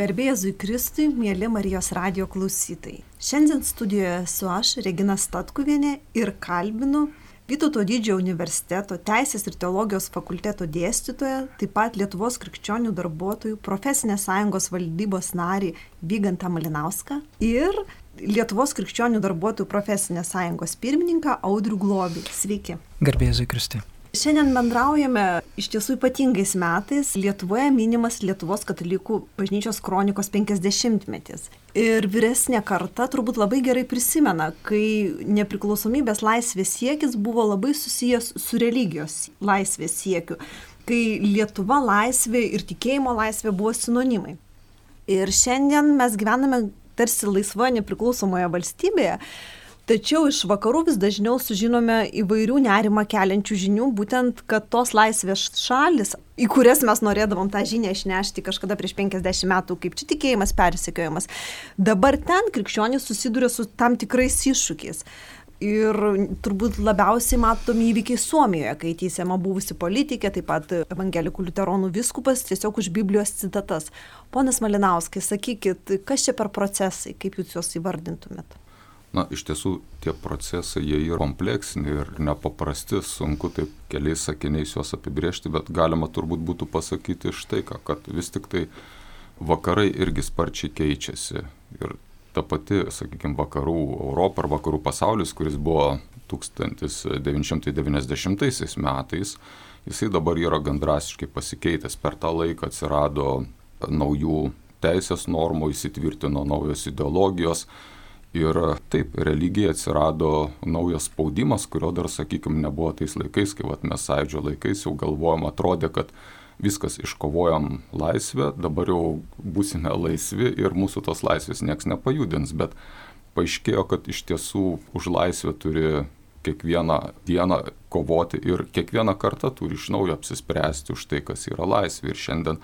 Garbėjai Kristui, mėly Marijos radio klausytojai. Šiandien studijoje esu aš, Regina Statkuvienė, ir kalbinu Vytauto didžiojo universiteto Teisės ir teologijos fakulteto dėstytoją, taip pat Lietuvos krikščionių darbuotojų profesinės sąjungos valdybos narį Vygantą Malinauską ir Lietuvos krikščionių darbuotojų profesinės sąjungos pirmininką Audrių Globį. Sveiki. Garbėjai Kristui. Šiandien bendraujame iš tiesų ypatingais metais. Lietuvoje minimas Lietuvos katalikų bažnyčios kronikos 50-metis. Ir vyresnė karta turbūt labai gerai prisimena, kai nepriklausomybės laisvės siekis buvo labai susijęs su religijos laisvės siekiu, kai Lietuva laisvė ir tikėjimo laisvė buvo sinonimai. Ir šiandien mes gyvename tarsi laisvoje nepriklausomoje valstybėje Tačiau iš vakarų vis dažniau sužinome įvairių nerimą keliančių žinių, būtent, kad tos laisvės šalis, į kurias mes norėdavom tą žinią išnešti kažkada prieš 50 metų, kaip čia tikėjimas persikiojimas, dabar ten krikščionys susiduria su tam tikrais iššūkiais. Ir turbūt labiausiai matomi įvykiai Suomijoje, kai teisiama buvusi politikė, taip pat evangelikų liuteronų viskupas tiesiog už Biblijos citatas. Ponas Malinauskai, sakykit, kas čia per procesai, kaip jūs juos įvardintumėt? Na, iš tiesų tie procesai, jie yra kompleksiniai ir nepaprasti, sunku taip keliais sakiniais juos apibriežti, bet galima turbūt būtų pasakyti štai ką, kad vis tik tai vakarai irgi sparčiai keičiasi. Ir ta pati, sakykime, vakarų Europa ar vakarų pasaulis, kuris buvo 1990 metais, jisai dabar yra gan drastiškai pasikeitęs. Per tą laiką atsirado naujų teisės normų, įsitvirtino naujos ideologijos, Ir taip, religija atsirado naujas spaudimas, kurio dar, sakykime, nebuvo tais laikais, kai vat, mes sąidžio laikais jau galvojom, atrodė, kad viskas iškovojam laisvę, dabar jau būsime laisvi ir mūsų tos laisvės nieks nepajudins, bet paaiškėjo, kad iš tiesų už laisvę turi kiekvieną dieną kovoti ir kiekvieną kartą turi iš naujo apsispręsti už tai, kas yra laisvė. Ir šiandien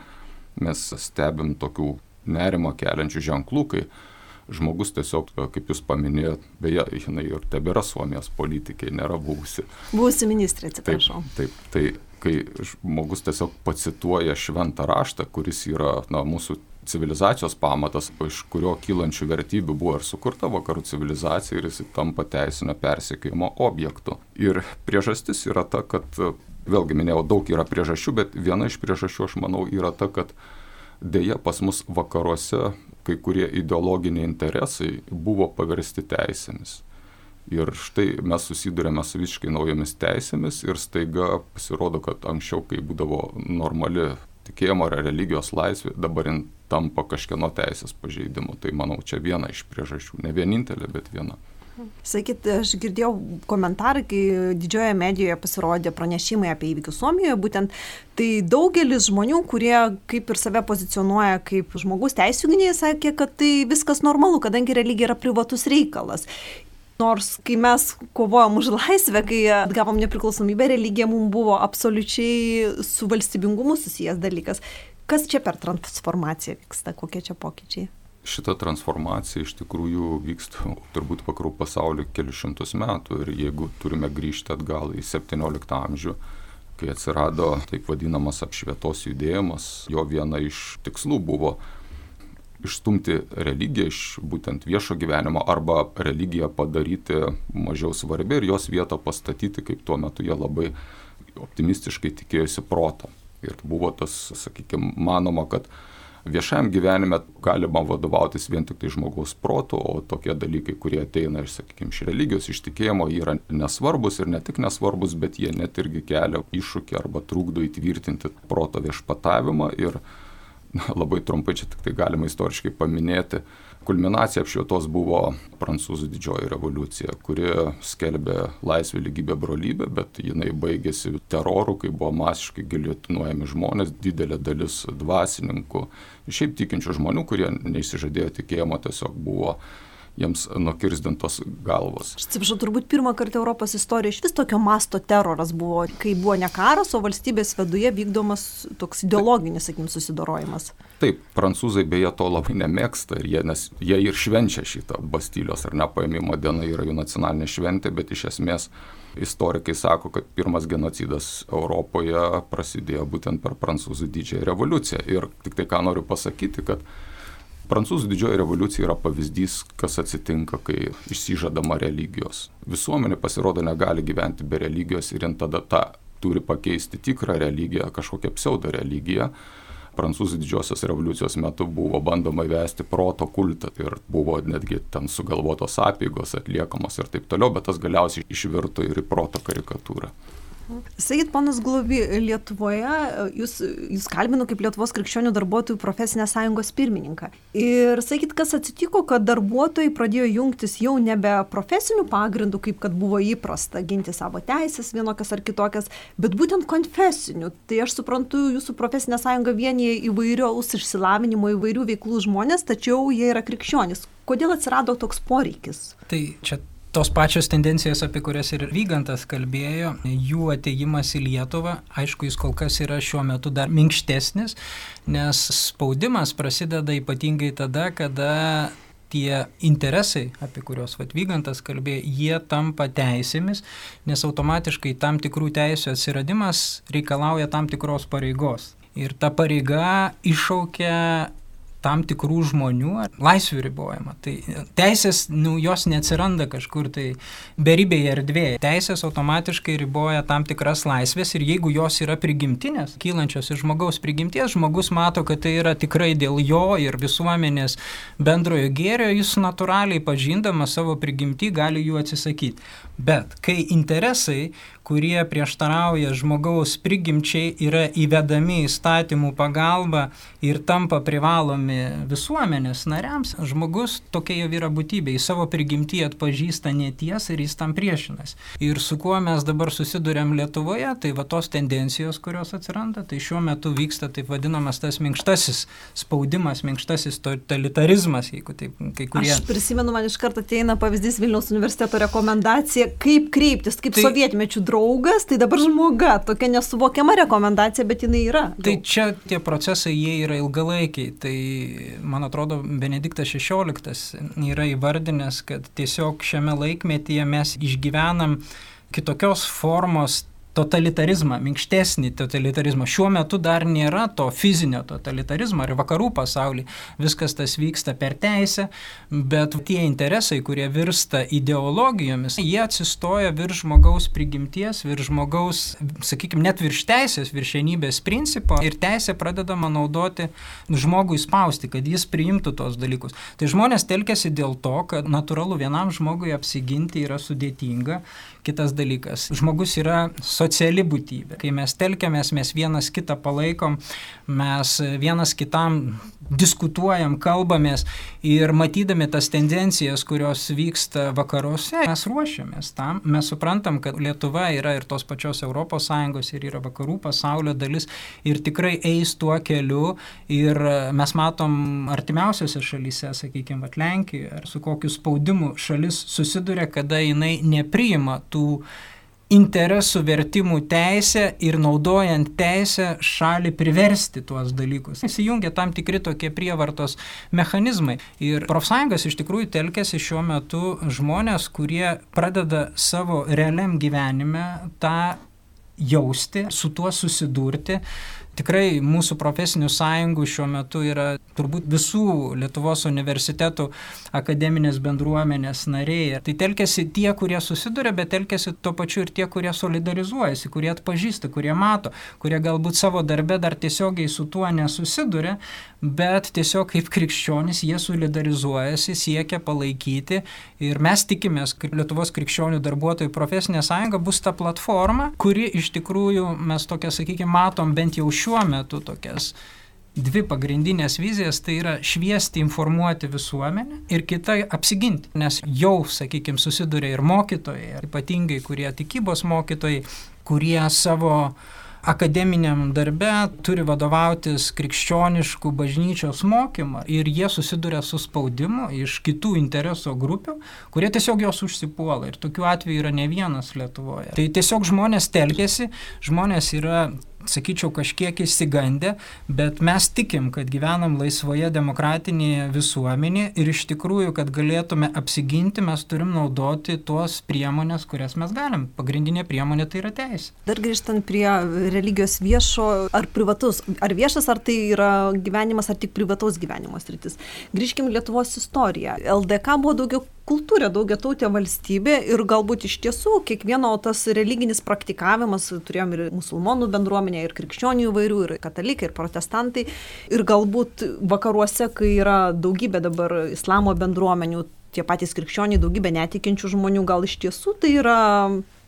mes stebim tokių nerimo keliančių ženklų, kai žmogus tiesiog, kaip jūs paminėjot, beje, jinai ir tebėra Suomijos politikė, nėra buvusi. Buvusi ministrė, atsiprašau. Taip, taip, tai kai žmogus tiesiog pacituoja šventą raštą, kuris yra na, mūsų civilizacijos pamatas, iš kurio kylančių vertybių buvo ir sukurta vakarų civilizacija ir jis tampa teisinio persikėjimo objektu. Ir priežastis yra ta, kad, vėlgi minėjau, daug yra priežasčių, bet viena iš priežasčių, aš manau, yra ta, kad dėja pas mus vakaruose kai kurie ideologiniai interesai buvo paversti teisėmis. Ir štai mes susidurėme su visiškai naujomis teisėmis ir staiga pasirodo, kad anksčiau, kai būdavo normali tikėjimo ar religijos laisvė, dabar jin tampa kažkieno teisės pažeidimu. Tai manau, čia viena iš priežasčių. Ne vienintelė, bet viena. Sakyt, aš girdėjau komentarą, kai didžiojoje medijoje pasirodė pranešimai apie įvykius Suomijoje, būtent tai daugelis žmonių, kurie kaip ir save pozicionuoja kaip žmogus teisų gynėjai, sakė, kad tai viskas normalu, kadangi religija yra privatus reikalas. Nors kai mes kovojom už laisvę, kai atgavom nepriklausomybę, religija mums buvo absoliučiai su valstybingumu susijęs dalykas. Kas čia per transformaciją vyksta, kokie čia pokyčiai? Šita transformacija iš tikrųjų vyksta turbūt vakarų pasaulyje kelius šimtus metų ir jeigu turime grįžti atgal į 17 amžių, kai atsirado taip vadinamas apšvietos judėjimas, jo viena iš tikslų buvo išstumti religiją iš būtent viešo gyvenimo arba religiją padaryti mažiau svarbi ir jos vietą pastatyti, kaip tuo metu jie labai optimistiškai tikėjosi protą. Ir buvo tas, sakykime, manoma, kad viešajam gyvenime galima vadovautis vien tik tai žmogaus protu, o tokie dalykai, kurie ateina iš, sakykime, iš religijos, iš tikėjimo, yra nesvarbus ir ne tik nesvarbus, bet jie net irgi kelia iššūkį arba trukdo įtvirtinti proto viešpatavimą ir na, labai trumpai čia tik tai galima istoriškai paminėti, kulminacija apšvietos buvo prancūzų didžioji revoliucija, kuri skelbė laisvę, lygybę, brolybę, bet jinai baigėsi teroru, kai buvo masiškai giliotinuojami žmonės, didelė dalis dvasininkų, šiaip tikinčių žmonių, kurie neįsižadėjo tikėjimo, tiesiog buvo jiems nukirzdintos galvos. Aš atsiprašau, turbūt pirmą kartą Europos istorijoje iš vis tokio masto teroras buvo, kai buvo ne karas, o valstybės viduje vykdomas toks ideologinis, sakykim, susidorojimas. Taip, prancūzai beje to labai nemėgsta ir jie, nes jie ir švenčia šitą Bastilijos ar nepaėmimo dieną yra jų nacionalinė šventė, bet iš esmės istorikai sako, kad pirmas genocidas Europoje prasidėjo būtent per prancūzų didžiąją revoliuciją. Ir tik tai ką noriu pasakyti, kad Prancūzų didžioji revoliucija yra pavyzdys, kas atsitinka, kai išsižadama religijos. Visuomenė pasirodo negali gyventi be religijos ir jin tada tą turi pakeisti tikrą religiją, kažkokią pseudo religiją. Prancūzų didžiosios revoliucijos metu buvo bandoma įvesti proto kultą ir buvo netgi ten sugalvotos apygos atliekamos ir taip toliau, bet tas galiausiai išvirto ir į proto karikatūrą. Sakykit, ponas Globi, Lietuvoje jūs, jūs kalbinu kaip Lietuvos krikščionių darbuotojų profesinės sąjungos pirmininką. Ir sakykit, kas atsitiko, kad darbuotojai pradėjo jungtis jau nebe profesinių pagrindų, kaip kad buvo įprasta ginti savo teisės vienokias ar kitokias, bet būtent konfesinių. Tai aš suprantu, jūsų profesinė sąjunga vienyje įvairiaus išsilavinimo, įvairių veiklų žmonės, tačiau jie yra krikščionys. Kodėl atsirado toks poreikis? Tai čia tos pačios tendencijos, apie kurias ir Vygantas kalbėjo, jų ateimas į Lietuvą, aišku, jis kol kas yra šiuo metu dar minkštesnis, nes spaudimas prasideda ypatingai tada, kada tie interesai, apie kuriuos Vatvygantas kalbėjo, jie tampa teisėmis, nes automatiškai tam tikrų teisų atsiradimas reikalauja tam tikros pareigos. Ir ta pareiga iššaukia tam tikrų žmonių laisvių ribojimą. Tai teisės, nu, jos neatsiranda kažkur tai beribėje erdvėje. Teisės automatiškai riboja tam tikras laisvės ir jeigu jos yra prigimtinės, kylančios iš žmogaus prigimties, žmogus mato, kad tai yra tikrai dėl jo ir visuomenės bendrojo gėrio, jis natūraliai pažindamas savo prigimtį gali jų atsisakyti. Bet kai interesai, kurie prieštarauja žmogaus prigimčiai, yra įvedami įstatymų pagalba ir tampa privalomi visuomenės nariams, žmogus tokia jau yra būtybė, į savo prigimtį atpažįsta netiesą ir jis tam priešinas. Ir su kuo mes dabar susidurėm Lietuvoje, tai va tos tendencijos, kurios atsiranda, tai šiuo metu vyksta taip vadinamas tas minkštasis spaudimas, minkštasis totalitarizmas, jeigu taip kai kurie. Aš prisimenu, man iš karto ateina pavyzdys Vilniaus universiteto rekomendacija, kaip kreiptis, kaip tai, sovietmečių draugas, tai dabar žmoga, tokia nesuvokiama rekomendacija, bet jinai yra. Tai jau. čia tie procesai, jie yra ilgalaikiai. Tai man atrodo, Benediktas XVI yra įvardinęs, kad tiesiog šiame laikmetyje mes išgyvenam kitokios formos totalitarizmą, minkštesnį totalitarizmą. Šiuo metu dar nėra to fizinio totalitarizmo ir vakarų pasaulyje viskas tas vyksta per teisę, bet tie interesai, kurie virsta ideologijomis, jie atsistoja virš žmogaus prigimties, virš žmogaus, sakykime, net virš teisės, viršenybės principo ir teisė pradedama naudoti žmogui spausti, kad jis priimtų tos dalykus. Tai žmonės telkėsi dėl to, kad natūralu vienam žmogui apsiginti yra sudėtinga Kitas dalykas, žmogus yra sociali būtybė. Kai mes telkiamės, mes vienas kitą palaikom, mes vienas kitam diskutuojam, kalbamės ir matydami tas tendencijas, kurios vyksta vakaruose, mes ruošiamės tam. Mes suprantam, kad Lietuva yra ir tos pačios ES ir yra vakarų pasaulio dalis ir tikrai eis tuo keliu ir mes matom artimiausiose šalyse, sakykime, Lenkijoje, ar su kokiu spaudimu šalis susiduria, kada jinai nepriima tų interesų vertimų teisę ir naudojant teisę šalį priversti tuos dalykus. Įsijungia tam tikri tokie prievartos mechanizmai. Ir profsąjungos iš tikrųjų telkėsi šiuo metu žmonės, kurie pradeda savo realiam gyvenime tą jausti, su tuo susidurti, Tikrai mūsų profesinių sąjungų šiuo metu yra turbūt visų Lietuvos universitetų akademinės bendruomenės nariai. Tai telkėsi tie, kurie susiduria, bet telkėsi tuo pačiu ir tie, kurie solidarizuojasi, kurie atpažįsta, kurie mato, kurie galbūt savo darbę dar tiesiogiai su tuo nesusiduria, bet tiesiog kaip krikščionys jie solidarizuojasi, siekia palaikyti ir mes tikimės, kad Lietuvos krikščionių darbuotojų profesinė sąjunga bus ta platforma, kuri iš tikrųjų mes tokia, sakykime, matom bent jau šiuo metu tokias dvi pagrindinės vizijas tai yra šviesti, informuoti visuomenę ir kita apsiginti. Nes jau, sakykime, susiduria ir mokytojai, ypatingai kurie tikybos mokytojai, kurie savo akademiniam darbe turi vadovautis krikščioniškų bažnyčios mokymą ir jie susiduria su spaudimu iš kitų intereso grupių, kurie tiesiog jos užsipuola. Ir tokių atvejų yra ne vienas Lietuvoje. Tai tiesiog žmonės telkėsi, žmonės yra sakyčiau, kažkiek įsigandę, bet mes tikim, kad gyvenam laisvoje demokratinėje visuomenėje ir iš tikrųjų, kad galėtume apsiginti, mes turim naudoti tuos priemonės, kurias mes galim. Pagrindinė priemonė tai yra teisė. Dar grįžtant prie religijos viešo ar privatus, ar viešas, ar tai yra gyvenimas, ar tik privataus gyvenimo sritis. Grįžkim Lietuvos istoriją. LDK buvo daugiau kultūrė, daugia tautė valstybė ir galbūt iš tiesų kiekvieno tas religinis praktikavimas, turėjom ir musulmonų bendruomenę, ir krikščionių įvairių, ir katalikai, ir protestantai, ir galbūt vakaruose, kai yra daugybė dabar islamo bendruomenių, tie patys krikščioniai, daugybė netikinčių žmonių, gal iš tiesų tai yra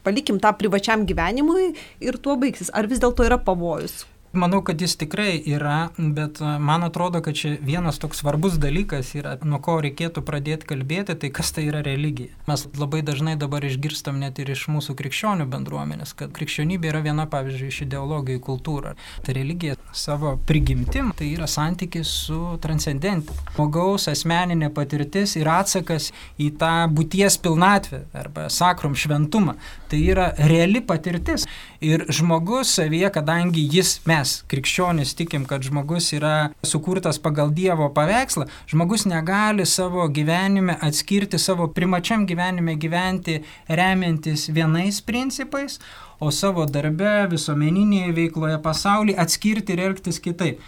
palikim tą privačiam gyvenimui ir tuo baigsis. Ar vis dėlto yra pavojus? Manau, kad jis tikrai yra, bet e, man atrodo, kad čia vienas toks svarbus dalykas yra, nuo ko reikėtų pradėti kalbėti, tai kas tai yra religija. Mes labai dažnai dabar išgirstam net ir iš mūsų krikščionių bendruomenės, kad krikščionybė yra viena, pavyzdžiui, iš ideologijų kultūra. Tai religija savo prigimtim tai yra santykis su transcendentu. Žmogaus asmeninė patirtis ir atsakas į tą būties pilnatvę arba sakrum šventumą. Tai yra reali patirtis. Ir žmogus savyje, kadangi jis, mes, krikščionys, tikim, kad žmogus yra sukurtas pagal Dievo paveikslą, žmogus negali savo gyvenime atskirti, savo primačiam gyvenime gyventi remiantis vienais principais, o savo darbe, visuomeninėje veikloje, pasaulyje atskirti ir elgtis kitaip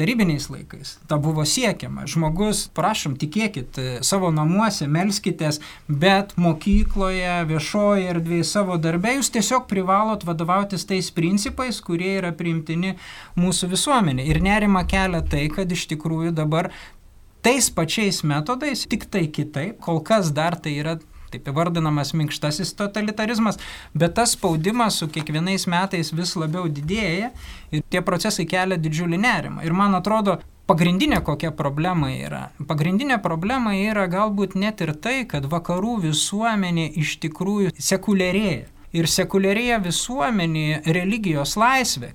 tarybiniais laikais. Ta buvo siekiama. Žmogus, prašom, tikėkit, savo namuose, melskitės, bet mokykloje, viešoje erdvėje, savo darbė jūs tiesiog privalot vadovautis tais principais, kurie yra priimtini mūsų visuomenė. Ir nerima kelia tai, kad iš tikrųjų dabar tais pačiais metodais, tik tai kitaip, kol kas dar tai yra taip įvardinamas minkštasis totalitarizmas, bet tas spaudimas su kiekvienais metais vis labiau didėja ir tie procesai kelia didžiulį nerimą. Ir man atrodo, pagrindinė kokia problema yra? Pagrindinė problema yra galbūt net ir tai, kad vakarų visuomenė iš tikrųjų sekuliarėja. Ir sekuliarėja visuomenėje religijos laisvė,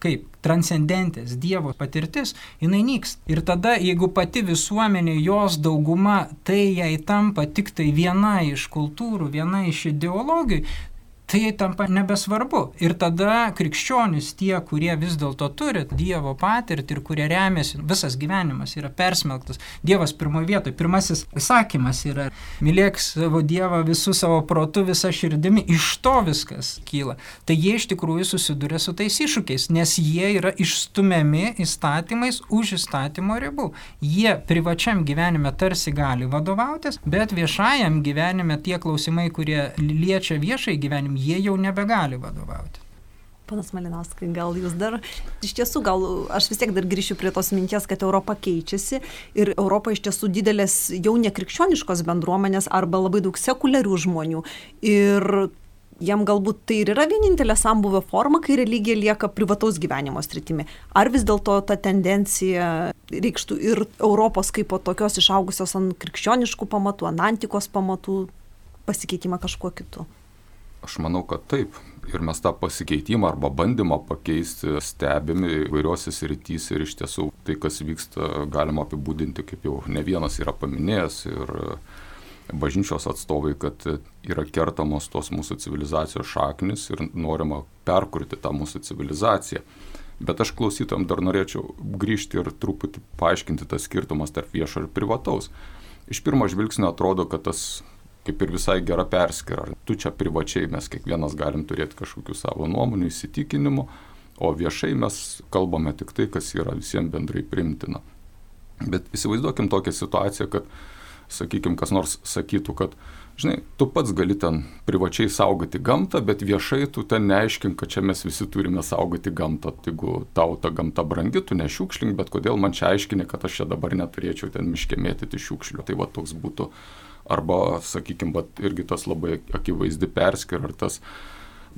kaip transcendentės Dievo patirtis, jinai nyks. Ir tada, jeigu pati visuomenė, jos dauguma, tai jai tampa tik tai viena iš kultūrų, viena iš ideologijų, tai tampa nebesvarbu. Ir tada krikščionys, tie, kurie vis dėlto turi Dievo patirtį ir kurie remiasi, visas gyvenimas yra persmelktas. Dievas pirmoje vietoje, pirmasis įsakymas yra mylėk savo Dievą visų savo protų, visą širdimi, iš to viskas kyla. Tai jie iš tikrųjų susiduria su tais iššūkiais, nes jie yra išstumiami įstatymais už įstatymo ribų. Jie privačiam gyvenime tarsi gali vadovautis, bet viešajam gyvenime tie klausimai, kurie liečia viešai gyvenimą, jie jau nebegali vadovauti. Panas Malinauskai, gal jūs dar, iš tiesų, gal aš vis tiek dar grįšiu prie tos minties, kad Europa keičiasi ir Europa iš tiesų didelės jau nekrikščioniškos bendruomenės arba labai daug sekuliarių žmonių. Ir jam galbūt tai ir yra vienintelė sambuvio forma, kai religija lieka privataus gyvenimo stritimi. Ar vis dėlto ta tendencija reikštų ir Europos kaip po tokios išaugusios ant krikščioniškų pamatų, ant antikos pamatų pasikeitimą kažkuo kitu? Aš manau, kad taip. Ir mes tą pasikeitimą arba bandymą pakeisti stebimi įvairiuose srityse ir iš tiesų tai, kas vyksta, galima apibūdinti, kaip jau ne vienas yra paminėjęs ir bažnyčios atstovai, kad yra kertamos tos mūsų civilizacijos šaknis ir norima perkurti tą mūsų civilizaciją. Bet aš klausytam dar norėčiau grįžti ir truputį paaiškinti tas skirtumas tarp viešo ir privataus. Iš pirmo žvilgsnio atrodo, kad tas kaip ir visai gera perskira. Tu čia privačiai mes kiekvienas galim turėti kažkokių savo nuomonių, įsitikinimų, o viešai mes kalbame tik tai, kas yra visiems bendrai primtina. Bet įsivaizduokim tokią situaciją, kad, sakykime, kas nors sakytų, kad, žinai, tu pats gali ten privačiai saugoti gamtą, bet viešai tu ten neaiškink, kad čia mes visi turime saugoti gamtą. Jeigu tau ta gamta brangi, tu nešiukšlink, bet kodėl man čia aiškini, kad aš čia dabar neturėčiau ten miškėmėtyti šiukšlių. Tai va toks būtų arba, sakykime, irgi tas labai akivaizdi perskir, ar tas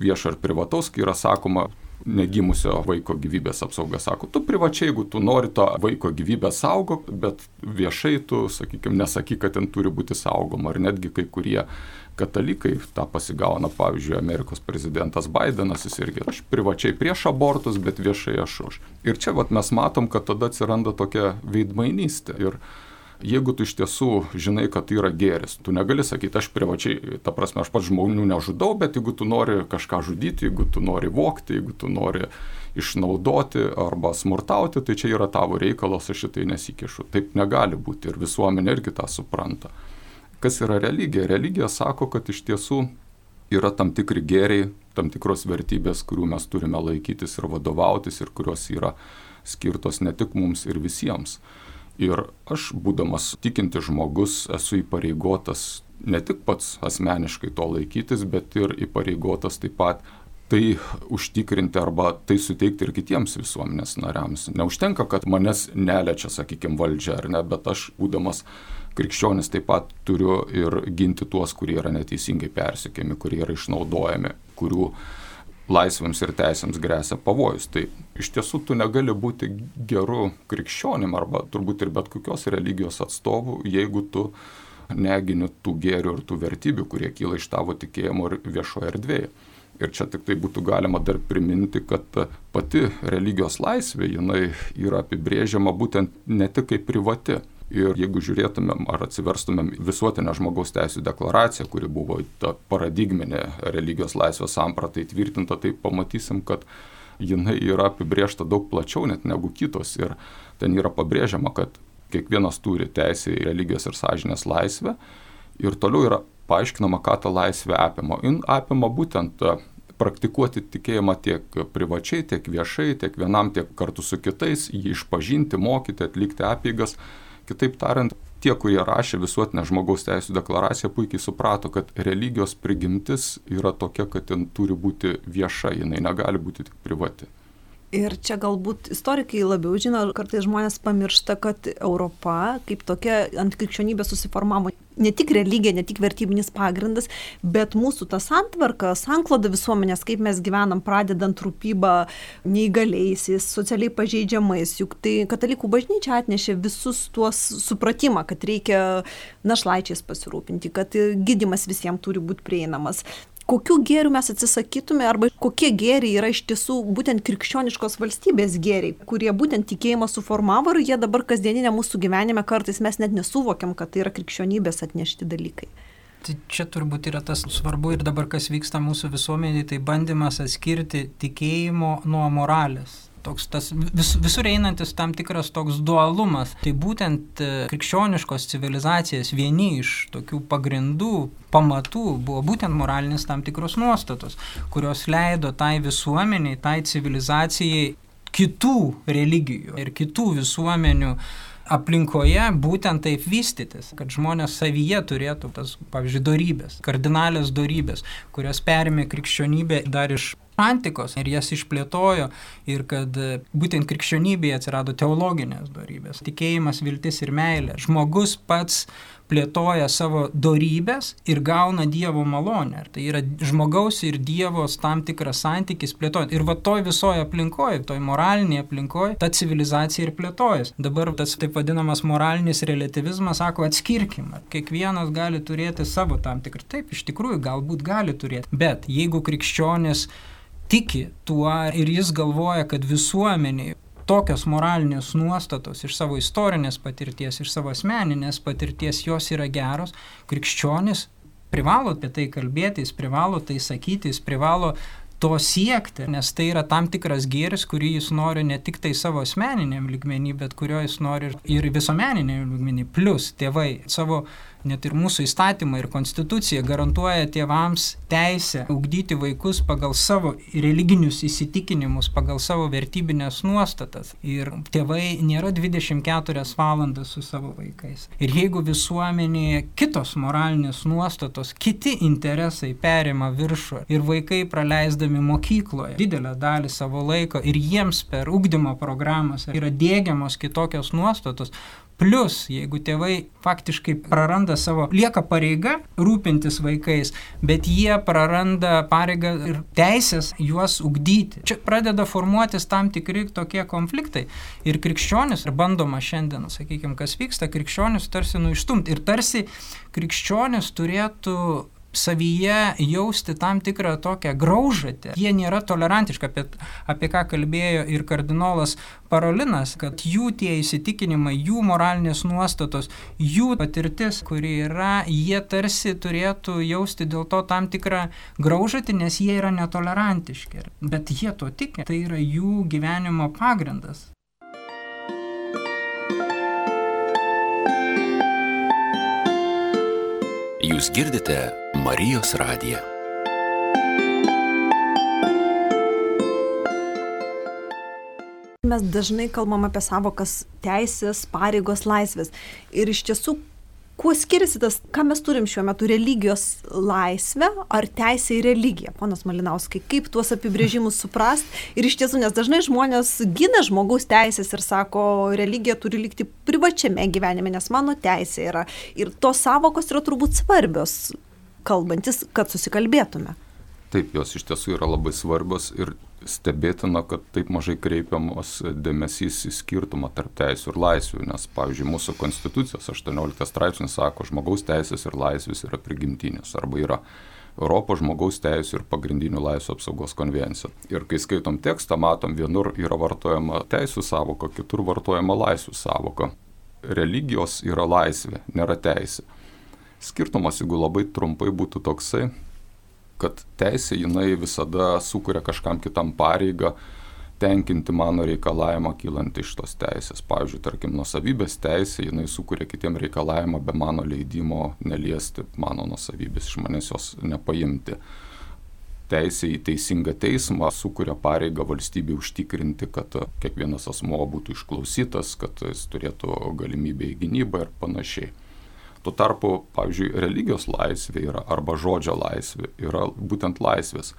viešo ar privataus, kai yra sakoma, negimusio vaiko gyvybės apsauga. Sako, tu privačiai, jeigu tu nori to vaiko gyvybę saugok, bet viešai tu, sakykime, nesakyk, kad ten turi būti saugoma. Ar netgi kai kurie katalikai tą pasigauna, pavyzdžiui, Amerikos prezidentas Bidenas, jis irgi, aš privačiai prieš abortus, bet viešai aš už. Ir čia vat, mes matom, kad tada atsiranda tokia veidmainystė. Ir jeigu tu iš tiesų žinai, kad tai yra gėris, tu negali sakyti, aš privačiai, ta prasme, aš pats žmonių nežudau, bet jeigu tu nori kažką žudyti, jeigu tu nori vokti, jeigu tu nori išnaudoti arba smurtauti, tai čia yra tavo reikalas, aš šitai nesikišu. Taip negali būti ir visuomenė irgi tą supranta. Kas yra religija? Religija sako, kad iš tiesų yra tam tikri gėriai, tam tikros vertybės, kurių mes turime laikytis ir vadovautis ir kurios yra skirtos ne tik mums ir visiems. Ir aš, būdamas tikinti žmogus, esu įpareigotas ne tik pats asmeniškai to laikytis, bet ir įpareigotas taip pat tai užtikrinti arba tai suteikti ir kitiems visuomenės nariams. Neužtenka, kad manęs neliečia, sakykime, valdžia ar ne, bet aš, būdamas krikščionis, taip pat turiu ir ginti tuos, kurie yra neteisingai persikiami, kurie yra išnaudojami, kurių laisvėms ir teisėms grėsia pavojus. Tai iš tiesų tu negali būti geru krikščionim arba turbūt ir bet kokios religijos atstovu, jeigu tu negini tų gėrių ir tų vertybių, kurie kyla iš tavo tikėjimo ir viešoje erdvėje. Ir čia tik tai būtų galima dar priminti, kad pati religijos laisvė, jinai yra apibrėžiama būtent ne tik kaip privati, Ir jeigu žiūrėtumėm ar atsiverstumėm visuotinę žmogaus teisų deklaraciją, kuri buvo ta paradigminė religijos laisvės samprata įtvirtinta, tai pamatysim, kad jinai yra apibriešta daug plačiau net negu kitos. Ir ten yra pabrėžiama, kad kiekvienas turi teisę į religijos ir sąžinės laisvę. Ir toliau yra paaiškinama, ką ta laisvė apima. Jin apima būtent praktikuoti tikėjimą tiek privačiai, tiek viešai, tiek vienam, tiek kartu su kitais, jį išpažinti, mokyti, atlikti apėgas Kitaip tariant, tie, kurie rašė visuotinę žmogaus teisų deklaraciją, puikiai suprato, kad religijos prigimtis yra tokia, kad ten turi būti vieša, jinai negali būti tik privati. Ir čia galbūt istorikai labiau žino, kartais žmonės pamiršta, kad Europa kaip tokia ant krikščionybės susiformavo ne tik religija, ne tik vertybinis pagrindas, bet mūsų ta santvarka, sankloda visuomenės, kaip mes gyvenam, pradedant rūpybą neįgaliaisiais, socialiai pažeidžiamais. Juk tai katalikų bažnyčia atnešė visus tuos supratimą, kad reikia našlaičiais pasirūpinti, kad gydimas visiems turi būti prieinamas kokių gėrių mes atsisakytume arba kokie gėriai yra iš tiesų būtent krikščioniškos valstybės gėriai, kurie būtent tikėjimą suformavo ir jie dabar kasdieninė mūsų gyvenime kartais mes net nesuvokiam, kad tai yra krikščionybės atnešti dalykai. Tai čia turbūt yra tas svarbu ir dabar, kas vyksta mūsų visuomenėje, tai bandymas atskirti tikėjimo nuo moralės toks tas vis, visur einantis tam tikras toks dualumas. Tai būtent e, krikščioniškos civilizacijos vieni iš tokių pagrindų, pamatų buvo būtent moralinis tam tikros nuostatos, kurios leido tai visuomeniai, tai civilizacijai kitų religijų ir kitų visuomenių aplinkoje būtent taip vystytis, kad žmonės savyje turėtų tas, pavyzdžiui, darybės, kardinalės darybės, kurias perėmė krikščionybė dar iš antikos ir jas išplėtojo ir kad e, būtent krikščionybėje atsirado teologinės darybės - tikėjimas, viltis ir meilė. Žmogus pats plėtoja savo darybės ir gauna Dievo malonę. Ir tai yra žmogaus ir Dievos tam tikras santykis plėtojant. Ir va toj visoje aplinkoje, toj moralinėje aplinkoje, ta civilizacija ir plėtojas. Dabar tas taip vadinamas moralinis relativizmas sako atskirkim. Kiekvienas gali turėti savo tam tikrą. Taip, iš tikrųjų, galbūt gali turėti. Bet jeigu krikščionis tiki tuo ir jis galvoja, kad visuomeniai tokios moralinės nuostatos iš savo istorinės patirties, iš savo asmeninės patirties, jos yra geros, krikščionis privalo apie tai kalbėti, jis privalo tai sakyti, jis privalo to siekti, nes tai yra tam tikras gėris, kurį jis nori ne tik tai savo asmeniniam lygmenį, bet kurio jis nori ir visuomeniniam lygmenį. Plus tėvai savo net ir mūsų įstatymai ir konstitucija garantuoja tėvams teisę ugdyti vaikus pagal savo religinius įsitikinimus, pagal savo vertybinės nuostatas. Ir tėvai nėra 24 valandas su savo vaikais. Ir jeigu visuomenėje kitos moralinės nuostatos, kiti interesai perima viršų ir vaikai praleisdami mokykloje didelę dalį savo laiko ir jiems per ugdymo programas yra dėgiamos kitokios nuostatos, Plus, jeigu tėvai faktiškai praranda savo, lieka pareiga rūpintis vaikais, bet jie praranda pareigą ir teisės juos ugdyti. Čia pradeda formuotis tam tikri tokie konfliktai. Ir krikščionis, ir bandoma šiandien, sakykime, kas vyksta, krikščionis tarsi nuištumti. Ir tarsi krikščionis turėtų savyje jausti tam tikrą tokią graužatę. Jie nėra tolerantiški, apie, apie ką kalbėjo ir kardinolas Parolinas, kad jų tie įsitikinimai, jų moralinės nuostatos, jų patirtis, kuri yra, jie tarsi turėtų jausti dėl to tam tikrą graužatį, nes jie yra netolerantiški. Bet jie to tiki, tai yra jų gyvenimo pagrindas. Jūs girdite Marijos radiją. Mes dažnai kalbam apie savokas teisės, pareigos, laisvės. Ir iš tiesų, kuo skiriasi tas, ką mes turim šiuo metu, religijos laisvę ar teisė į religiją, ponas Malinauskai, kaip tuos apibrėžimus suprast ir iš tiesų, nes dažnai žmonės gina žmogaus teisės ir sako, religija turi likti privačiame gyvenime, nes mano teisė yra. Ir tos savokos yra turbūt svarbios, kalbantis, kad susikalbėtume. Taip, jos iš tiesų yra labai svarbios ir stebėtina, kad taip mažai kreipiamos dėmesys į skirtumą tarp teisų ir laisvių, nes, pavyzdžiui, mūsų konstitucijos 18 straipsnis sako, žmogaus teisės ir laisvės yra prigimtinės arba yra Europos žmogaus teisų ir pagrindinių laisvų apsaugos konvencija. Ir kai skaitom tekstą, matom, vienur yra vartojama teisų savoka, kitur vartojama laisvų savoka. Religijos yra laisvė, nėra teisė. Skirtumas, jeigu labai trumpai būtų toksai, kad teisė jinai visada sukuria kažkam kitam pareigą tenkinti mano reikalavimą kylant iš tos teisės. Pavyzdžiui, tarkim, nusavybės teisė, jinai sukuria kitiem reikalavimą be mano leidimo neliesti mano nusavybės, iš manęs jos nepaimti. Teisė į teisingą teismą sukuria pareigą valstybė užtikrinti, kad kiekvienas asmo būtų išklausytas, kad jis turėtų galimybę į gynybą ir panašiai. Tuo tarpu, pavyzdžiui, religijos laisvė yra arba žodžio laisvė yra būtent laisvės.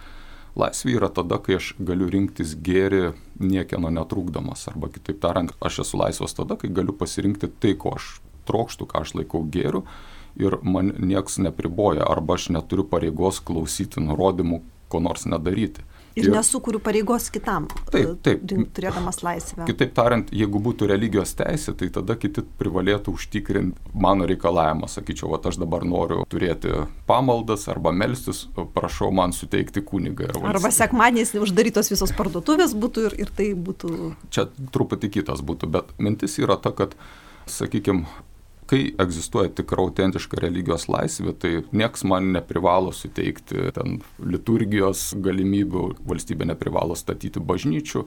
Laisvė yra tada, kai aš galiu rinktis gėri niekieno netrukdomas. Arba kitaip tariant, aš esu laisvas tada, kai galiu pasirinkti tai, ko aš trokštų, ką aš laikau gėriu ir man nieks nepriboja. Arba aš neturiu pareigos klausyti nurodymų, ko nors nedaryti. Ir, ir nesukuriu pareigos kitam, taip, taip, turėdamas laisvę. Kitaip tariant, jeigu būtų religijos teisė, tai tada kiti privalėtų užtikrinti mano reikalavimą. Sakyčiau, va, aš dabar noriu turėti pamaldas arba melstis, prašau man suteikti kunigą. Arba sekmadieniais uždarytos visos parduotuvės būtų ir, ir tai būtų. Čia truputį kitas būtų, bet mintis yra ta, kad, sakykime, kai egzistuoja tikra autentiška religijos laisvė, tai nieks man neprivalo suteikti ten liturgijos galimybių, valstybė neprivalo statyti bažnyčių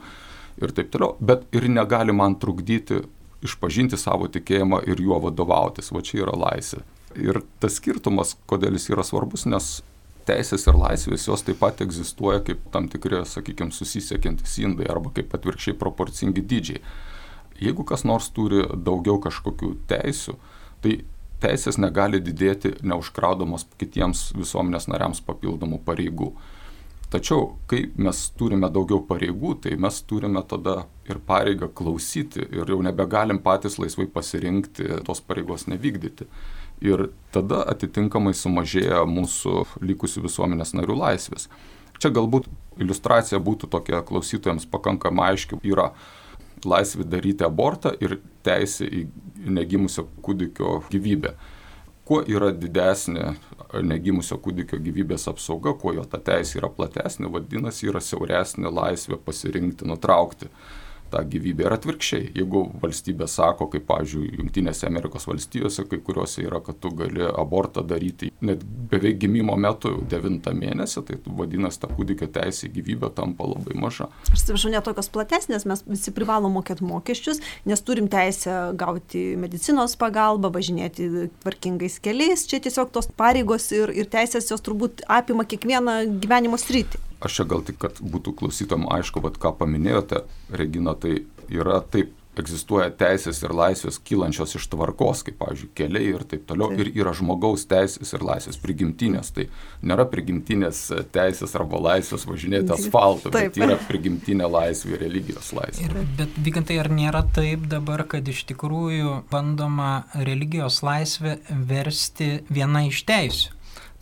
ir taip toliau, bet ir negali man trukdyti išpažinti savo tikėjimą ir juo vadovautis. Va čia yra laisvė. Ir tas skirtumas, kodėl jis yra svarbus, nes teisės ir laisvės jos taip pat egzistuoja kaip tam tikri, sakykime, susisiekiantys indai arba kaip atvirkščiai proporcingi dydžiai. Jeigu kas nors turi daugiau kažkokių teisių, tai teisės negali didėti neužkraudamos kitiems visuomenės nariams papildomų pareigų. Tačiau, kai mes turime daugiau pareigų, tai mes turime tada ir pareigą klausyti ir jau nebegalim patys laisvai pasirinkti tos pareigos nevykdyti. Ir tada atitinkamai sumažėja mūsų likusių visuomenės narių laisvės. Čia galbūt iliustracija būtų tokia klausytojams pakankamai aiški. Yra laisvė daryti abortą ir teisė į negimusio kūdikio gyvybę. Kuo yra didesnė negimusio kūdikio gyvybės apsauga, kuo jo ta teisė yra platesnė, vadinasi, yra siauresnė laisvė pasirinkti, nutraukti tą gyvybę. Ir atvirkščiai, jeigu valstybė sako, kaip, pavyzdžiui, Junktinėse Amerikos valstijose, kai kuriuose yra, kad tu gali abortą daryti net beveik gimimo metu, devintą mėnesį, tai vadinasi, ta kūdikio teisė į gyvybę tampa labai maža. Aš atsiprašau, ne tokios platesnės, mes visi privalom mokėti mokesčius, nes turim teisę gauti medicinos pagalbą, važinėti tvarkingais keliais, čia tiesiog tos pareigos ir, ir teisės jos turbūt apima kiekvieną gyvenimo sritį. Aš čia gal tik, kad būtų klausytam aišku, bet ką paminėjote, Regina, tai yra taip, egzistuoja teisės ir laisvės kylančios iš tvarkos, kaip, pavyzdžiui, keliai ir taip toliau. Taip. Ir yra žmogaus teisės ir laisvės prigimtinės. Tai nėra prigimtinės teisės arba laisvės važinėti asfaltu, bet yra prigimtinė laisvė, religijos laisvė. Ir, bet vykantai, ar nėra taip dabar, kad iš tikrųjų bandoma religijos laisvę versti viena iš teisių,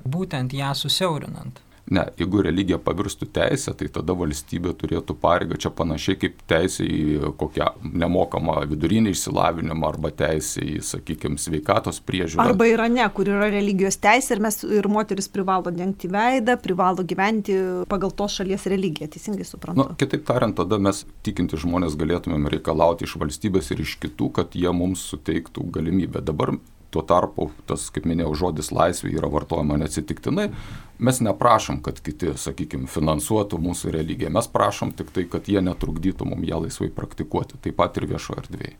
būtent ją susiaurinant? Ne, jeigu religija pavirstų teisę, tai tada valstybė turėtų pareigą, čia panašiai kaip teisė į kokią nemokamą vidurinį išsilavinimą arba teisė į, sakykime, sveikatos priežiūrą. Arba yra ne, kur yra religijos teisė ir, mes, ir moteris privalo dengti veidą, privalo gyventi pagal tos šalies religiją, teisingai suprantu. Na, kitaip tariant, tada mes tikinti žmonės galėtumėm reikalauti iš valstybės ir iš kitų, kad jie mums suteiktų galimybę. Dabar Tuo tarpu tas, kaip minėjau, žodis laisvė yra vartojama neatsitiktinai. Mes neprašom, kad kiti, sakykime, finansuotų mūsų religiją. Mes prašom tik tai, kad jie netrukdytų mums ją laisvai praktikuoti. Taip pat ir viešoje erdvėje.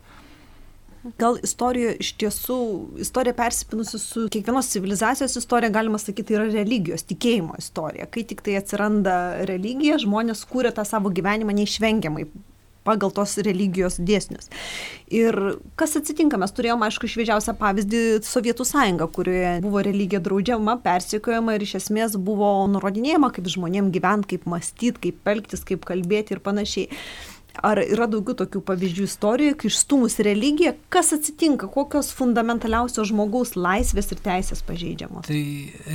Gal istorija iš tiesų, istorija persipinusi su kiekvienos civilizacijos istorija, galima sakyti, yra religijos, tikėjimo istorija. Kai tik tai atsiranda religija, žmonės kūrė tą savo gyvenimą neišvengiamai pagal tos religijos dėsnius. Ir kas atsitinka, mes turėjome, aišku, šviežiausią pavyzdį Sovietų sąjungą, kurioje buvo religija draudžiama, persiekojama ir iš esmės buvo nurodinėjama, kaip žmonėm gyventi, kaip mąstyti, kaip elgtis, kaip kalbėti ir panašiai. Ar yra daugiau tokių pavyzdžių istorijoje, kai išstumus religiją, kas atsitinka, kokios fundamentaliausios žmogaus laisvės ir teisės pažeidžiamos? Tai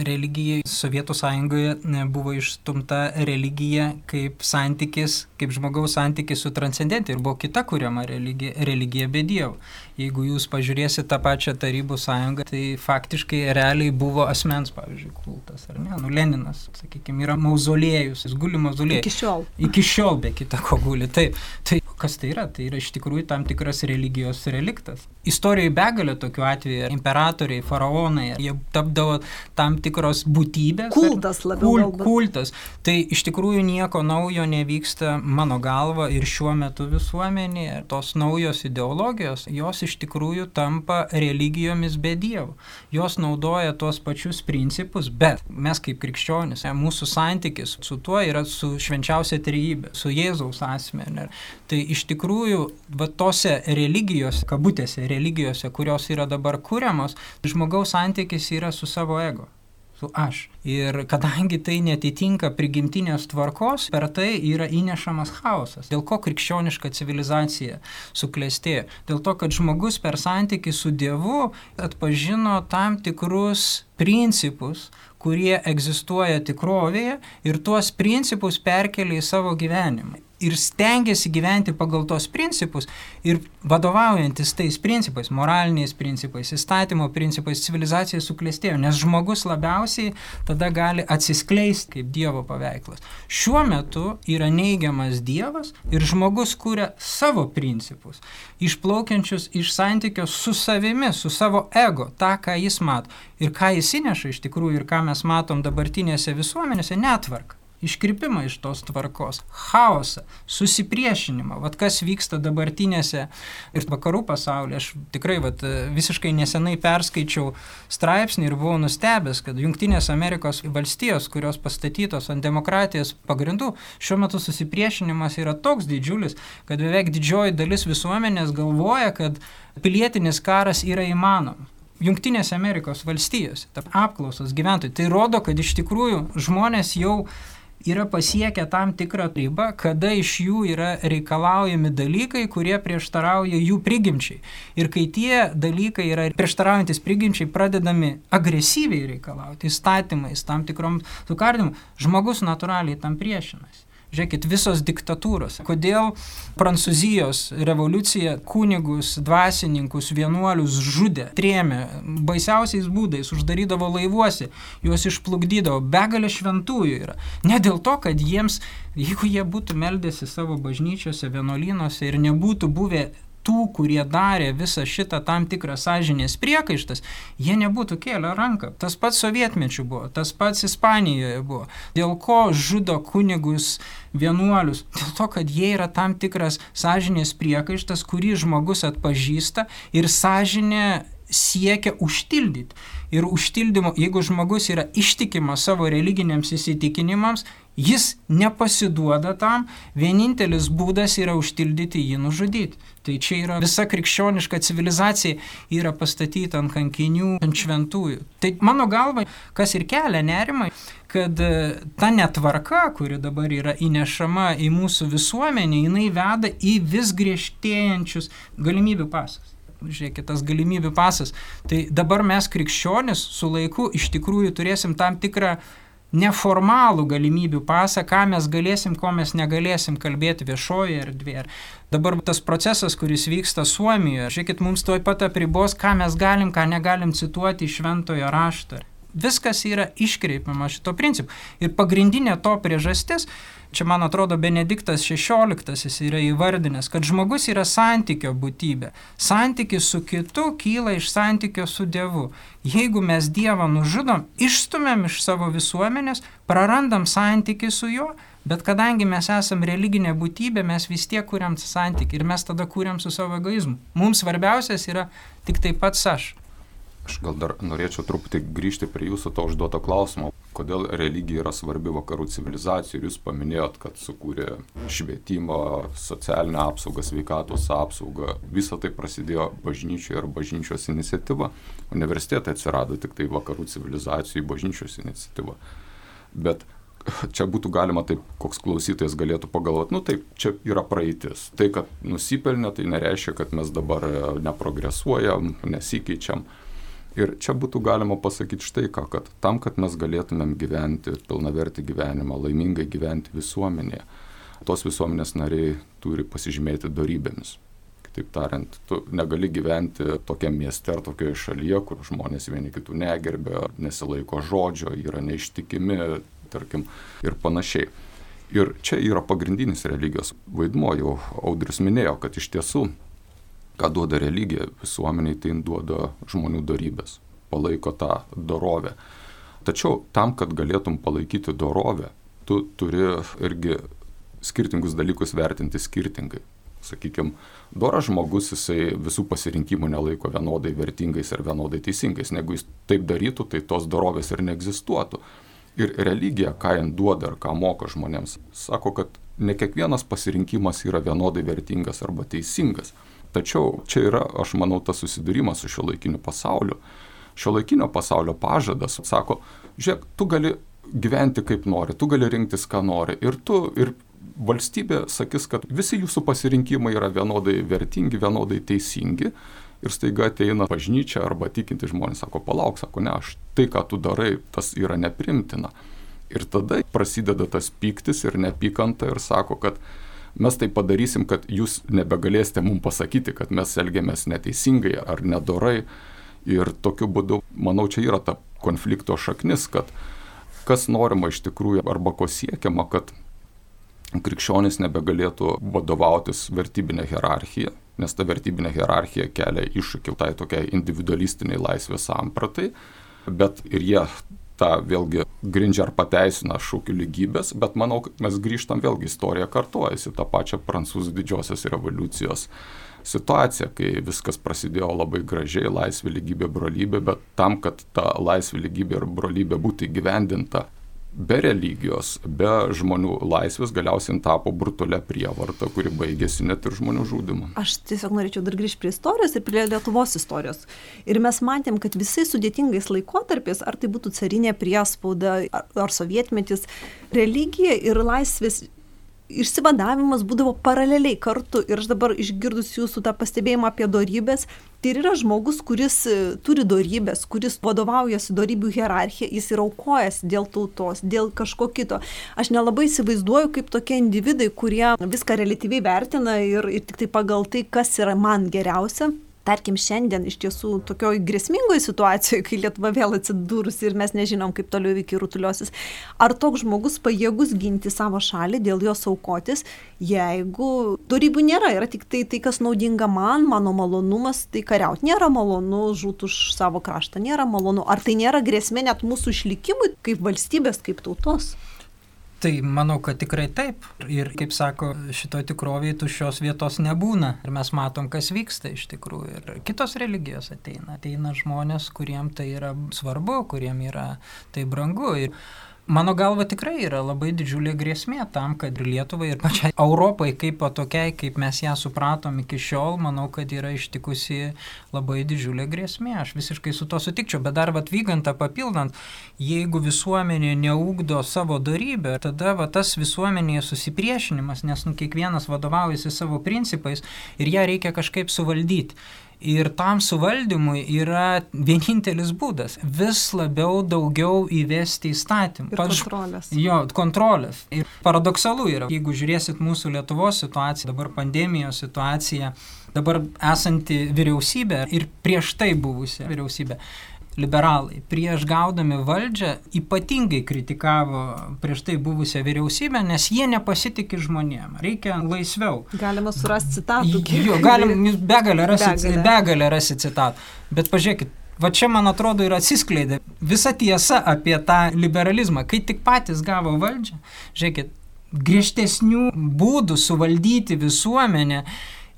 religija Sovietų sąjungoje buvo išstumta religija kaip santykis, kaip žmogaus santykis su transcendentė ir buvo kita kuriama religija, religija be dievų. Jeigu jūs pažiūrėsite tą pačią Tarybų sąjungą, tai faktiškai realiai buvo asmens, pavyzdžiui, kultas, ar ne? Nu, Leninas, sakykime, yra mauzolėjus, jis guli mauzolėjus. Iki šiol. Iki šiol be kita ko guli. Taip. Tai kas tai yra? Tai yra iš tikrųjų tam tikras religijos reliktas. Istorijoje begalė tokių atvejų. Imperatoriai, faraonai, jie tapdavo tam tikros būtybės. Kultas labiau. Kul, kultas. Tai iš tikrųjų nieko naujo nevyksta mano galva ir šiuo metu visuomenėje. Tos naujos ideologijos, jos iš tikrųjų tampa religijomis be dievų. Jos naudoja tuos pačius principus, bet mes kaip krikščionis, mūsų santykis su tuo yra su švenčiausia trejybė, su Jėzaus asmeniu. Tai iš tikrųjų, va tose religijose, kabutėse religijose, kurios yra dabar kūriamos, žmogaus santykis yra su savo ego su aš. Ir kadangi tai netitinka prigimtinės tvarkos, per tai yra įnešamas chaosas. Dėl ko krikščioniška civilizacija suklestėjo? Dėl to, kad žmogus per santykių su Dievu atpažino tam tikrus principus, kurie egzistuoja tikrovėje ir tuos principus perkelia į savo gyvenimą ir stengiasi gyventi pagal tos principus ir vadovaujantis tais principais, moraliniais principais, įstatymo principais, civilizacija suklestėjo, nes žmogus labiausiai tada gali atsiskleisti kaip Dievo paveikslas. Šiuo metu yra neigiamas Dievas ir žmogus kūrė savo principus, išplaukiančius iš santykio su savimi, su savo ego, tą, ką jis mato ir ką jis įneša iš tikrųjų ir ką mes matom dabartinėse visuomenėse, netvarka iškrypimą iš tos tvarkos, chaosą, susipriešinimą. Vat kas vyksta dabartinėse ir vakarų pasaulyje. Aš tikrai vat, visiškai nesenai perskaičiau straipsnį ir buvau nustebęs, kad Junktinės Amerikos valstijos, kurios pastatytos ant demokratijos pagrindų, šiuo metu susipriešinimas yra toks didžiulis, kad beveik didžioji dalis visuomenės galvoja, kad pilietinis karas yra įmanomas. Junktinėse Amerikos valstijose, apklausos gyventojų. Tai rodo, kad iš tikrųjų žmonės jau yra pasiekę tam tikrą ribą, kada iš jų yra reikalaujami dalykai, kurie prieštarauja jų prigimčiai. Ir kai tie dalykai yra prieštaraujantis prigimčiai pradedami agresyviai reikalauti įstatymais, tam tikrom sukardimu, žmogus natūraliai tam priešinasi. Žiūrėkit, visos diktatūros. Kodėl Prancūzijos revoliucija kunigus, dvasininkus, vienuolius žudė, trėmė baisiausiais būdais, uždarydavo laivuose, juos išplukdydavo, begalė šventųjų yra. Ne dėl to, kad jiems, jeigu jie būtų meldėsi savo bažnyčiose, vienuolynuose ir nebūtų buvę tų, kurie darė visą šitą tam tikrą sąžinės priekaištas, jie nebūtų kėlę ranką. Tas pats sovietmečių buvo, tas pats Ispanijoje buvo. Dėl ko žudo kunigus vienuolius? Dėl to, kad jie yra tam tikras sąžinės priekaištas, kurį žmogus atpažįsta ir sąžinė siekia užtildyti. Ir užtildymo, jeigu žmogus yra ištikimas savo religiniams įsitikinimams, jis nepasiduoda tam, vienintelis būdas yra užtildyti jį nužudyti. Tai čia yra visa krikščioniška civilizacija yra pastatyta ant kankinių, ant šventųjų. Tai mano galva, kas ir kelia nerimai, kad e, ta netvarka, kuri dabar yra įnešama į mūsų visuomenę, jinai veda į vis griežtėjančius galimybių pasas žiūrėkit, tas galimybių pasas. Tai dabar mes krikščionis su laiku iš tikrųjų turėsim tam tikrą neformalų galimybių pasą, ką mes galėsim, ko mes negalėsim kalbėti viešoje erdvėje. Dabar tas procesas, kuris vyksta Suomijoje, žiūrėkit, mums tuoj pat apribos, ką mes galim, ką negalim cituoti iš šventojo rašto. Viskas yra iškreipiama šito principu. Ir pagrindinė to priežastis, čia man atrodo Benediktas XVI yra įvardinęs, kad žmogus yra santykio būtybė. Santykis su kitu kyla iš santykio su Dievu. Jeigu mes Dievą nužudom, išstumėm iš savo visuomenės, prarandam santykį su juo, bet kadangi mes esame religinė būtybė, mes vis tiek kuriam santykį ir mes tada kuriam su savo egoizmu. Mums svarbiausias yra tik tai pats aš. Aš gal dar norėčiau truputį grįžti prie jūsų to užduoto klausimo, kodėl religija yra svarbi vakarų civilizacijai. Jūs paminėjot, kad sukūrė švietimą, socialinę apsaugą, sveikatos apsaugą. Visa tai prasidėjo bažnyčioje ir bažnyčios iniciatyva. Universitetai atsirado tik tai vakarų civilizacijai bažnyčios iniciatyva. Bet čia būtų galima taip, koks klausytojas galėtų pagalvoti, nu taip, čia yra praeitis. Tai, kad nusipelnė, tai nereiškia, kad mes dabar neprogresuojam, nesikeičiam. Ir čia būtų galima pasakyti štai ką, kad tam, kad mes galėtumėm gyventi pilnavertį gyvenimą, laimingai gyventi visuomenėje, tos visuomenės nariai turi pasižymėti darybėmis. Kitaip tariant, tu negali gyventi tokiam mieste ar tokioje šalyje, kur žmonės vieni kitų negerbė, nesilaiko žodžio, yra neištikimi, tarkim, ir panašiai. Ir čia yra pagrindinis religijos vaidmo, jau Audrius minėjo, kad iš tiesų ką duoda religija visuomeniai, tai duoda žmonių darybės, palaiko tą dorovę. Tačiau tam, kad galėtum palaikyti dorovę, tu turi irgi skirtingus dalykus vertinti skirtingai. Sakykime, doras žmogus, jisai visų pasirinkimų nelaiko vienodai vertingais ir vienodai teisingais. Jeigu jis taip darytų, tai tos dorovės ir neegzistuotų. Ir religija, ką jin duoda ir ką moko žmonėms, sako, kad ne kiekvienas pasirinkimas yra vienodai vertingas arba teisingas. Tačiau čia yra, aš manau, tas susidūrimas su šio laikiniu pasauliu. Šio laikinio pasaulio pažadas sako, žiūrėk, tu gali gyventi kaip nori, tu gali rinktis, ką nori. Ir tu, ir valstybė sakys, kad visi jūsų pasirinkimai yra vienodai vertingi, vienodai teisingi. Ir staiga ateina bažnyčia arba tikinti žmonės, sako, palauk, sako, ne, aš tai, ką tu darai, tas yra neprimtina. Ir tada prasideda tas pyktis ir nepykanta ir sako, kad mes tai padarysim, kad jūs nebegalėsite mums pasakyti, kad mes elgiamės neteisingai ar nedorai. Ir tokiu būdu, manau, čia yra ta konflikto šaknis, kad kas norima iš tikrųjų arba ko siekiama, kad krikščionis nebegalėtų vadovautis vertybinė hierarchija, nes ta vertybinė hierarchija kelia iššūkį tai tokiai individualistiniai laisvės sampratai, bet ir jie tą vėlgi grindžia ar pateisina šūkių lygybės, bet manau, kad mes grįžtam vėlgi, istorija kartuojasi tą pačią prancūzų didžiosios revoliucijos situaciją, kai viskas prasidėjo labai gražiai, laisvė, lygybė, brolybė, bet tam, kad ta laisvė, lygybė ir brolybė būtų įgyvendinta be religijos, be žmonių laisvės galiausiai tapo brutalia prievarta, kuri baigėsi net ir žmonių žudimu. Aš tiesiog norėčiau dar grįžti prie istorijos ir prie Lietuvos istorijos. Ir mes matėm, kad visais sudėtingais laikotarpiais, ar tai būtų carinė priespauda, ar, ar sovietmetis, religija ir laisvės išsivadavimas būdavo paraleliai kartu ir aš dabar išgirdus jūsų tą pastebėjimą apie dorybės, tai yra žmogus, kuris e, turi dorybės, kuris vadovaujasi dorybių hierarchija, jis yra aukojęs dėl tautos, dėl kažko kito. Aš nelabai įsivaizduoju, kaip tokie individai, kurie viską relatyviai vertina ir, ir tik tai pagal tai, kas yra man geriausia, tarkim šiandien iš tiesų tokioj grėsmingoj situacijoj, kai Lietuva vėl atsidūrusi ir mes nežinom, kaip toliau iki rutuliosis, ar toks žmogus pajėgus ginti savo šalį, dėl jos aukotis, jeigu darybų nėra, yra tik tai, tai kas naudinga man, mano malonumas, tai kariauti nėra malonu, žūt už savo kraštą nėra malonu, ar tai nėra grėsmė net mūsų išlikimui kaip valstybės, kaip tautos? Tai manau, kad tikrai taip. Ir kaip sako, šito tikrovėje tuščios vietos nebūna. Ir mes matom, kas vyksta iš tikrųjų. Ir kitos religijos ateina. Ateina žmonės, kuriem tai yra svarbu, kuriem yra tai brangu. Ir Mano galva tikrai yra labai didžiulė grėsmė tam, kad ir Lietuvai, ir pačiai Europai kaip tokiai, kaip mes ją supratom iki šiol, manau, kad yra ištikusi labai didžiulė grėsmė. Aš visiškai su to sutikčiau, bet dar atvykant, papildant, jeigu visuomenė neugdo savo darybę, tada va, tas visuomenėje susipriešinimas, nes nu, kiekvienas vadovaujasi savo principais ir ją reikia kažkaip suvaldyti. Ir tam suvaldymui yra vienintelis būdas - vis labiau daugiau įvesti įstatymų. Ir kontrolės. Jo, kontrolės. Ir paradoksalu yra, jeigu žiūrėsit mūsų Lietuvos situaciją, dabar pandemijos situaciją, dabar esanti vyriausybė ir prieš tai buvusi vyriausybė liberalai prieš gaudami valdžią ypatingai kritikavo prieš tai buvusią vyriausybę, nes jie nepasitikė žmonėm. Reikia laisviau. Galima surasti citatų. Jo, galim, jūs begalę rasit, begalę. begalę rasit citatų. Bet pažiūrėkit, va čia man atrodo ir atsiskleidė visa tiesa apie tą liberalizmą. Kai tik patys gavo valdžią, žiūrėkit, griežtesnių būdų suvaldyti visuomenę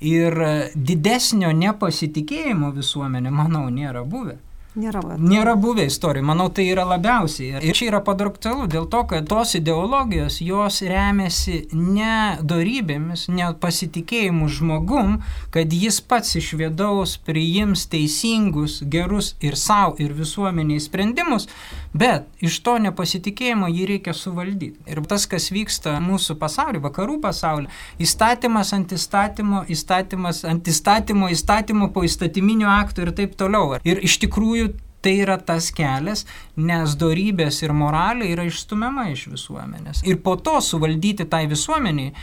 ir didesnio nepasitikėjimo visuomenė, manau, nėra buvę. Nėra, va. Nėra buvę istorijų, manau, tai yra labiausiai. Ir čia yra paradoksalu dėl to, kad tos ideologijos, jos remiasi ne darybėmis, ne pasitikėjimu žmogum, kad jis pats iš vėdaus priims teisingus, gerus ir savo, ir visuomeniai sprendimus, bet iš to nepasitikėjimo jį reikia suvaldyti. Ir tas, kas vyksta mūsų pasaulyje, vakarų pasaulyje, įstatymas ant įstatymo, įstatymas ant įstatymo, įstatymo po įstatyminio akto ir taip toliau. Ir iš tikrųjų tai yra tas kelias, nes darybės ir moralė yra išstumiama iš visuomenės. Ir po to suvaldyti tai visuomeniai,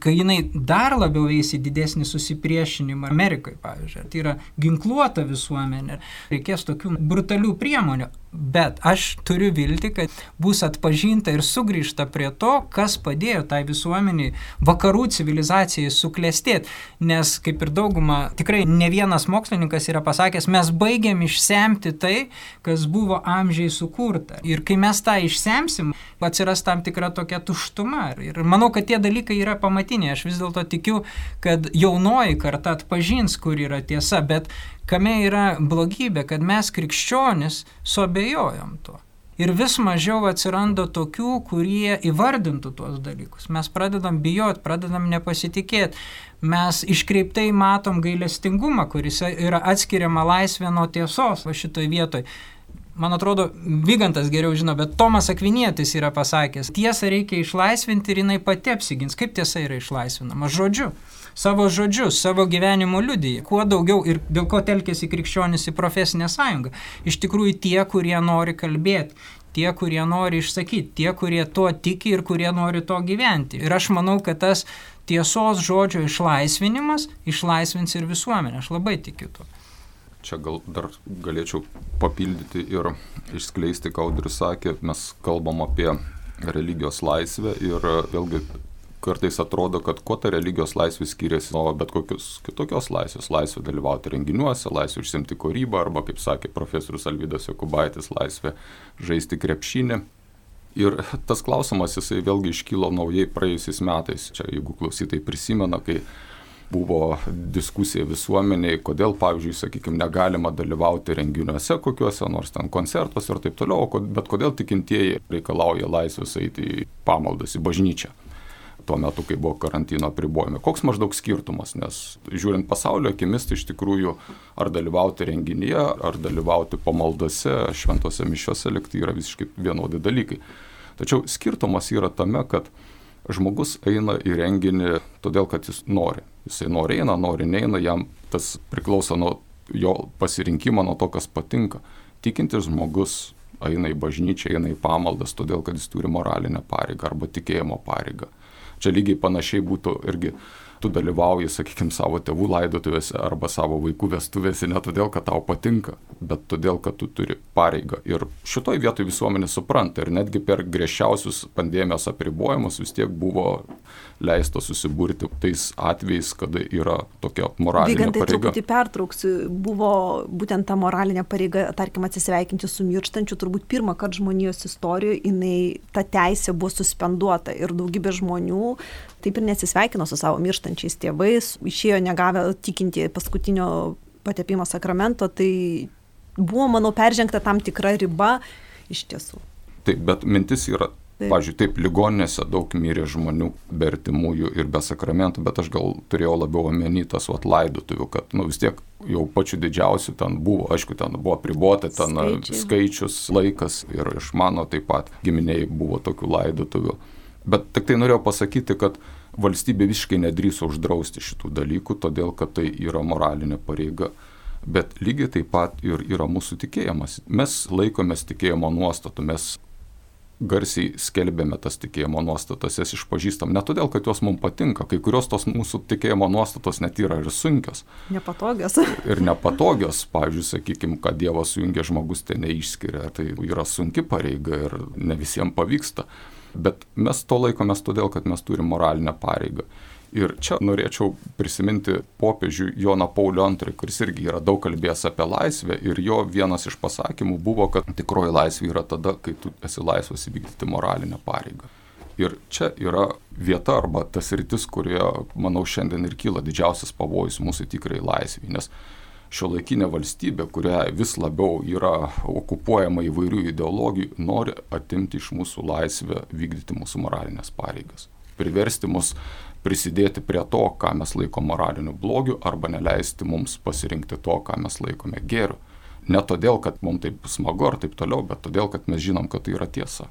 kai jinai dar labiau eis į didesnį susipriešinimą Amerikai, pavyzdžiui, tai yra ginkluota visuomenė, reikės tokių brutalių priemonių. Bet aš turiu vilti, kad bus atpažinta ir sugrįžta prie to, kas padėjo tai visuomeniai, vakarų civilizacijai suklestėti. Nes kaip ir dauguma, tikrai ne vienas mokslininkas yra pasakęs, mes baigiam išsemti tai, kas buvo amžiai sukurta. Ir kai mes tą išsemsim, atsiras tam tikra tokia tuštuma. Ir manau, kad tie dalykai yra pamatiniai. Aš vis dėlto tikiu, kad jaunoji karta atpažins, kur yra tiesa. Bet Kame yra blogybė, kad mes krikščionis suabejojom tuo. Ir vis mažiau atsiranda tokių, kurie įvardintų tuos dalykus. Mes pradedam bijot, pradedam nepasitikėti. Mes iškreiptai matom gailestingumą, kuris yra atskiriama laisvė nuo tiesos va šitoj vietoj man atrodo, Vygantas geriau žino, bet Tomas Akvinietis yra pasakęs, tiesą reikia išlaisvinti ir jinai pati apsigins. Kaip tiesa yra išlaisvinama? Žodžiu savo žodžius, savo gyvenimo liudyje. Kuo daugiau ir dėl ko telkėsi krikščionis į profesinę sąjungą. Iš tikrųjų tie, kurie nori kalbėti, tie, kurie nori išsakyti, tie, kurie tuo tiki ir kurie nori to gyventi. Ir aš manau, kad tas tiesos žodžio išlaisvinimas išlaisvins ir visuomenę. Aš labai tikiu tuo. Čia gal dar galėčiau papildyti ir išskleisti, ką Audris sakė, mes kalbam apie religijos laisvę ir vėlgi kartais atrodo, kad kuo ta religijos laisvė skiriasi nuo bet kokios kitokios laisvės. Laisvė dalyvauti renginiuose, laisvė užsimti kūrybą arba, kaip sakė profesorius Alvydas Jokubaitis, laisvė žaisti krepšinį. Ir tas klausimas jisai vėlgi iškilo naujai praėjusiais metais. Čia jeigu klausytai prisimena, kai buvo diskusija visuomeniai, kodėl, pavyzdžiui, sakykime, negalima dalyvauti renginiuose kokiuose nors ten koncertuose ir taip toliau, bet kodėl tikintieji reikalauja laisvės eiti į pamaldas, į bažnyčią tuo metu, kai buvo karantino apribojimai. Koks maždaug skirtumas, nes žiūrint pasaulio akimis, tai iš tikrųjų ar dalyvauti renginyje, ar dalyvauti pamaldose, šventose mišiuose likti yra visiškai vienodi dalykai. Tačiau skirtumas yra tame, kad žmogus eina į renginį todėl, kad jis nori. Jisai nori eina, nori neina, jam tas priklauso nuo jo pasirinkimo, nuo to, kas patinka. Tikintis žmogus eina į bažnyčią, eina į pamaldas, todėl kad jis turi moralinę pareigą arba tikėjimo pareigą. Čia lygiai panašiai būtų irgi tu dalyvauji, sakykime, savo tėvų laidotuvėse arba savo vaikų vestuvėse ne todėl, kad tau patinka, bet todėl, kad tu turi pareigą. Ir šitoj vietoj visuomenė supranta ir netgi per griežčiausius pandemijos apribojimus vis tiek buvo leista susiburti tais atvejais, kada yra tokia moralinė Vygantai, pareiga. Truputį pertrauksiu, buvo būtent ta moralinė pareiga, tarkim, atsisveikinti su mirštančiu, turbūt pirmą kartą žmonijos istorijoje jinai, ta teisė buvo suspenduota ir daugybė žmonių taip ir nesisveikino su savo mirštančiais tėvais, išėjo negavę tikinti paskutinio patepimo sakramento, tai buvo, manau, peržengta tam tikra riba iš tiesų. Taip, bet mintis yra Pavyzdžiui, taip, ligoninėse daug mirė žmonių be artimųjų ir be sakramentų, bet aš gal turėjau labiau omeny tas vat laidotuvių, kad nu, vis tiek jau pačiu didžiausiu ten buvo, aišku, ten buvo pribota, ten Skaičiai. skaičius, laikas ir iš mano taip pat giminiai buvo tokių laidotuvių. Bet tik tai norėjau pasakyti, kad valstybė visiškai nedrįso uždrausti šitų dalykų, todėl kad tai yra moralinė pareiga. Bet lygiai taip pat ir yra mūsų tikėjimas. Mes laikomės tikėjimo nuostatų, mes garsiai skelbėme tas tikėjimo nuostatas, jas išpažįstam. Ne todėl, kad jos mums patinka, kai kurios tos mūsų tikėjimo nuostatos net yra ir sunkios. Nepatogios. ir nepatogios, pavyzdžiui, sakykime, kad Dievas sujungia žmogus, tai neišskiria, tai yra sunki pareiga ir ne visiems pavyksta. Bet mes to laikomės todėl, kad mes turime moralinę pareigą. Ir čia norėčiau prisiminti popiežių Joną Paulio II, kuris irgi yra daug kalbėjęs apie laisvę ir jo vienas iš pasakymų buvo, kad tikroji laisvė yra tada, kai tu esi laisvas įvykdyti moralinę pareigą. Ir čia yra vieta arba tas rytis, kurioje, manau, šiandien ir kyla didžiausias pavojus mūsų tikrai laisvė. Nes šio laikinė valstybė, kuria vis labiau yra okupuojama įvairių ideologijų, nori atimti iš mūsų laisvę vykdyti mūsų moralinės pareigas. Priversti mus prisidėti prie to, ką mes laikom moraliniu blogiu, arba neleisti mums pasirinkti to, ką mes laikome gėriu. Ne todėl, kad mums taip smagu ar taip toliau, bet todėl, kad mes žinom, kad tai yra tiesa.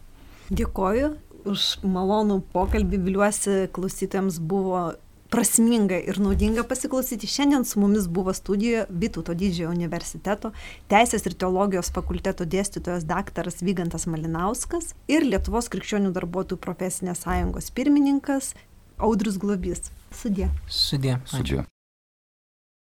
Dėkoju už malonų pokalbį, viliuosi klausytėms buvo prasminga ir naudinga pasiklausyti. Šiandien su mumis buvo studijoje Vytauto didžiojo universiteto Teisės ir teologijos fakulteto dėstytojas daktaras Vygantas Malinauskas ir Lietuvos krikščionių darbuotojų profesinės sąjungos pirmininkas Audrius Globys. Sudė. Sudė. Sudė.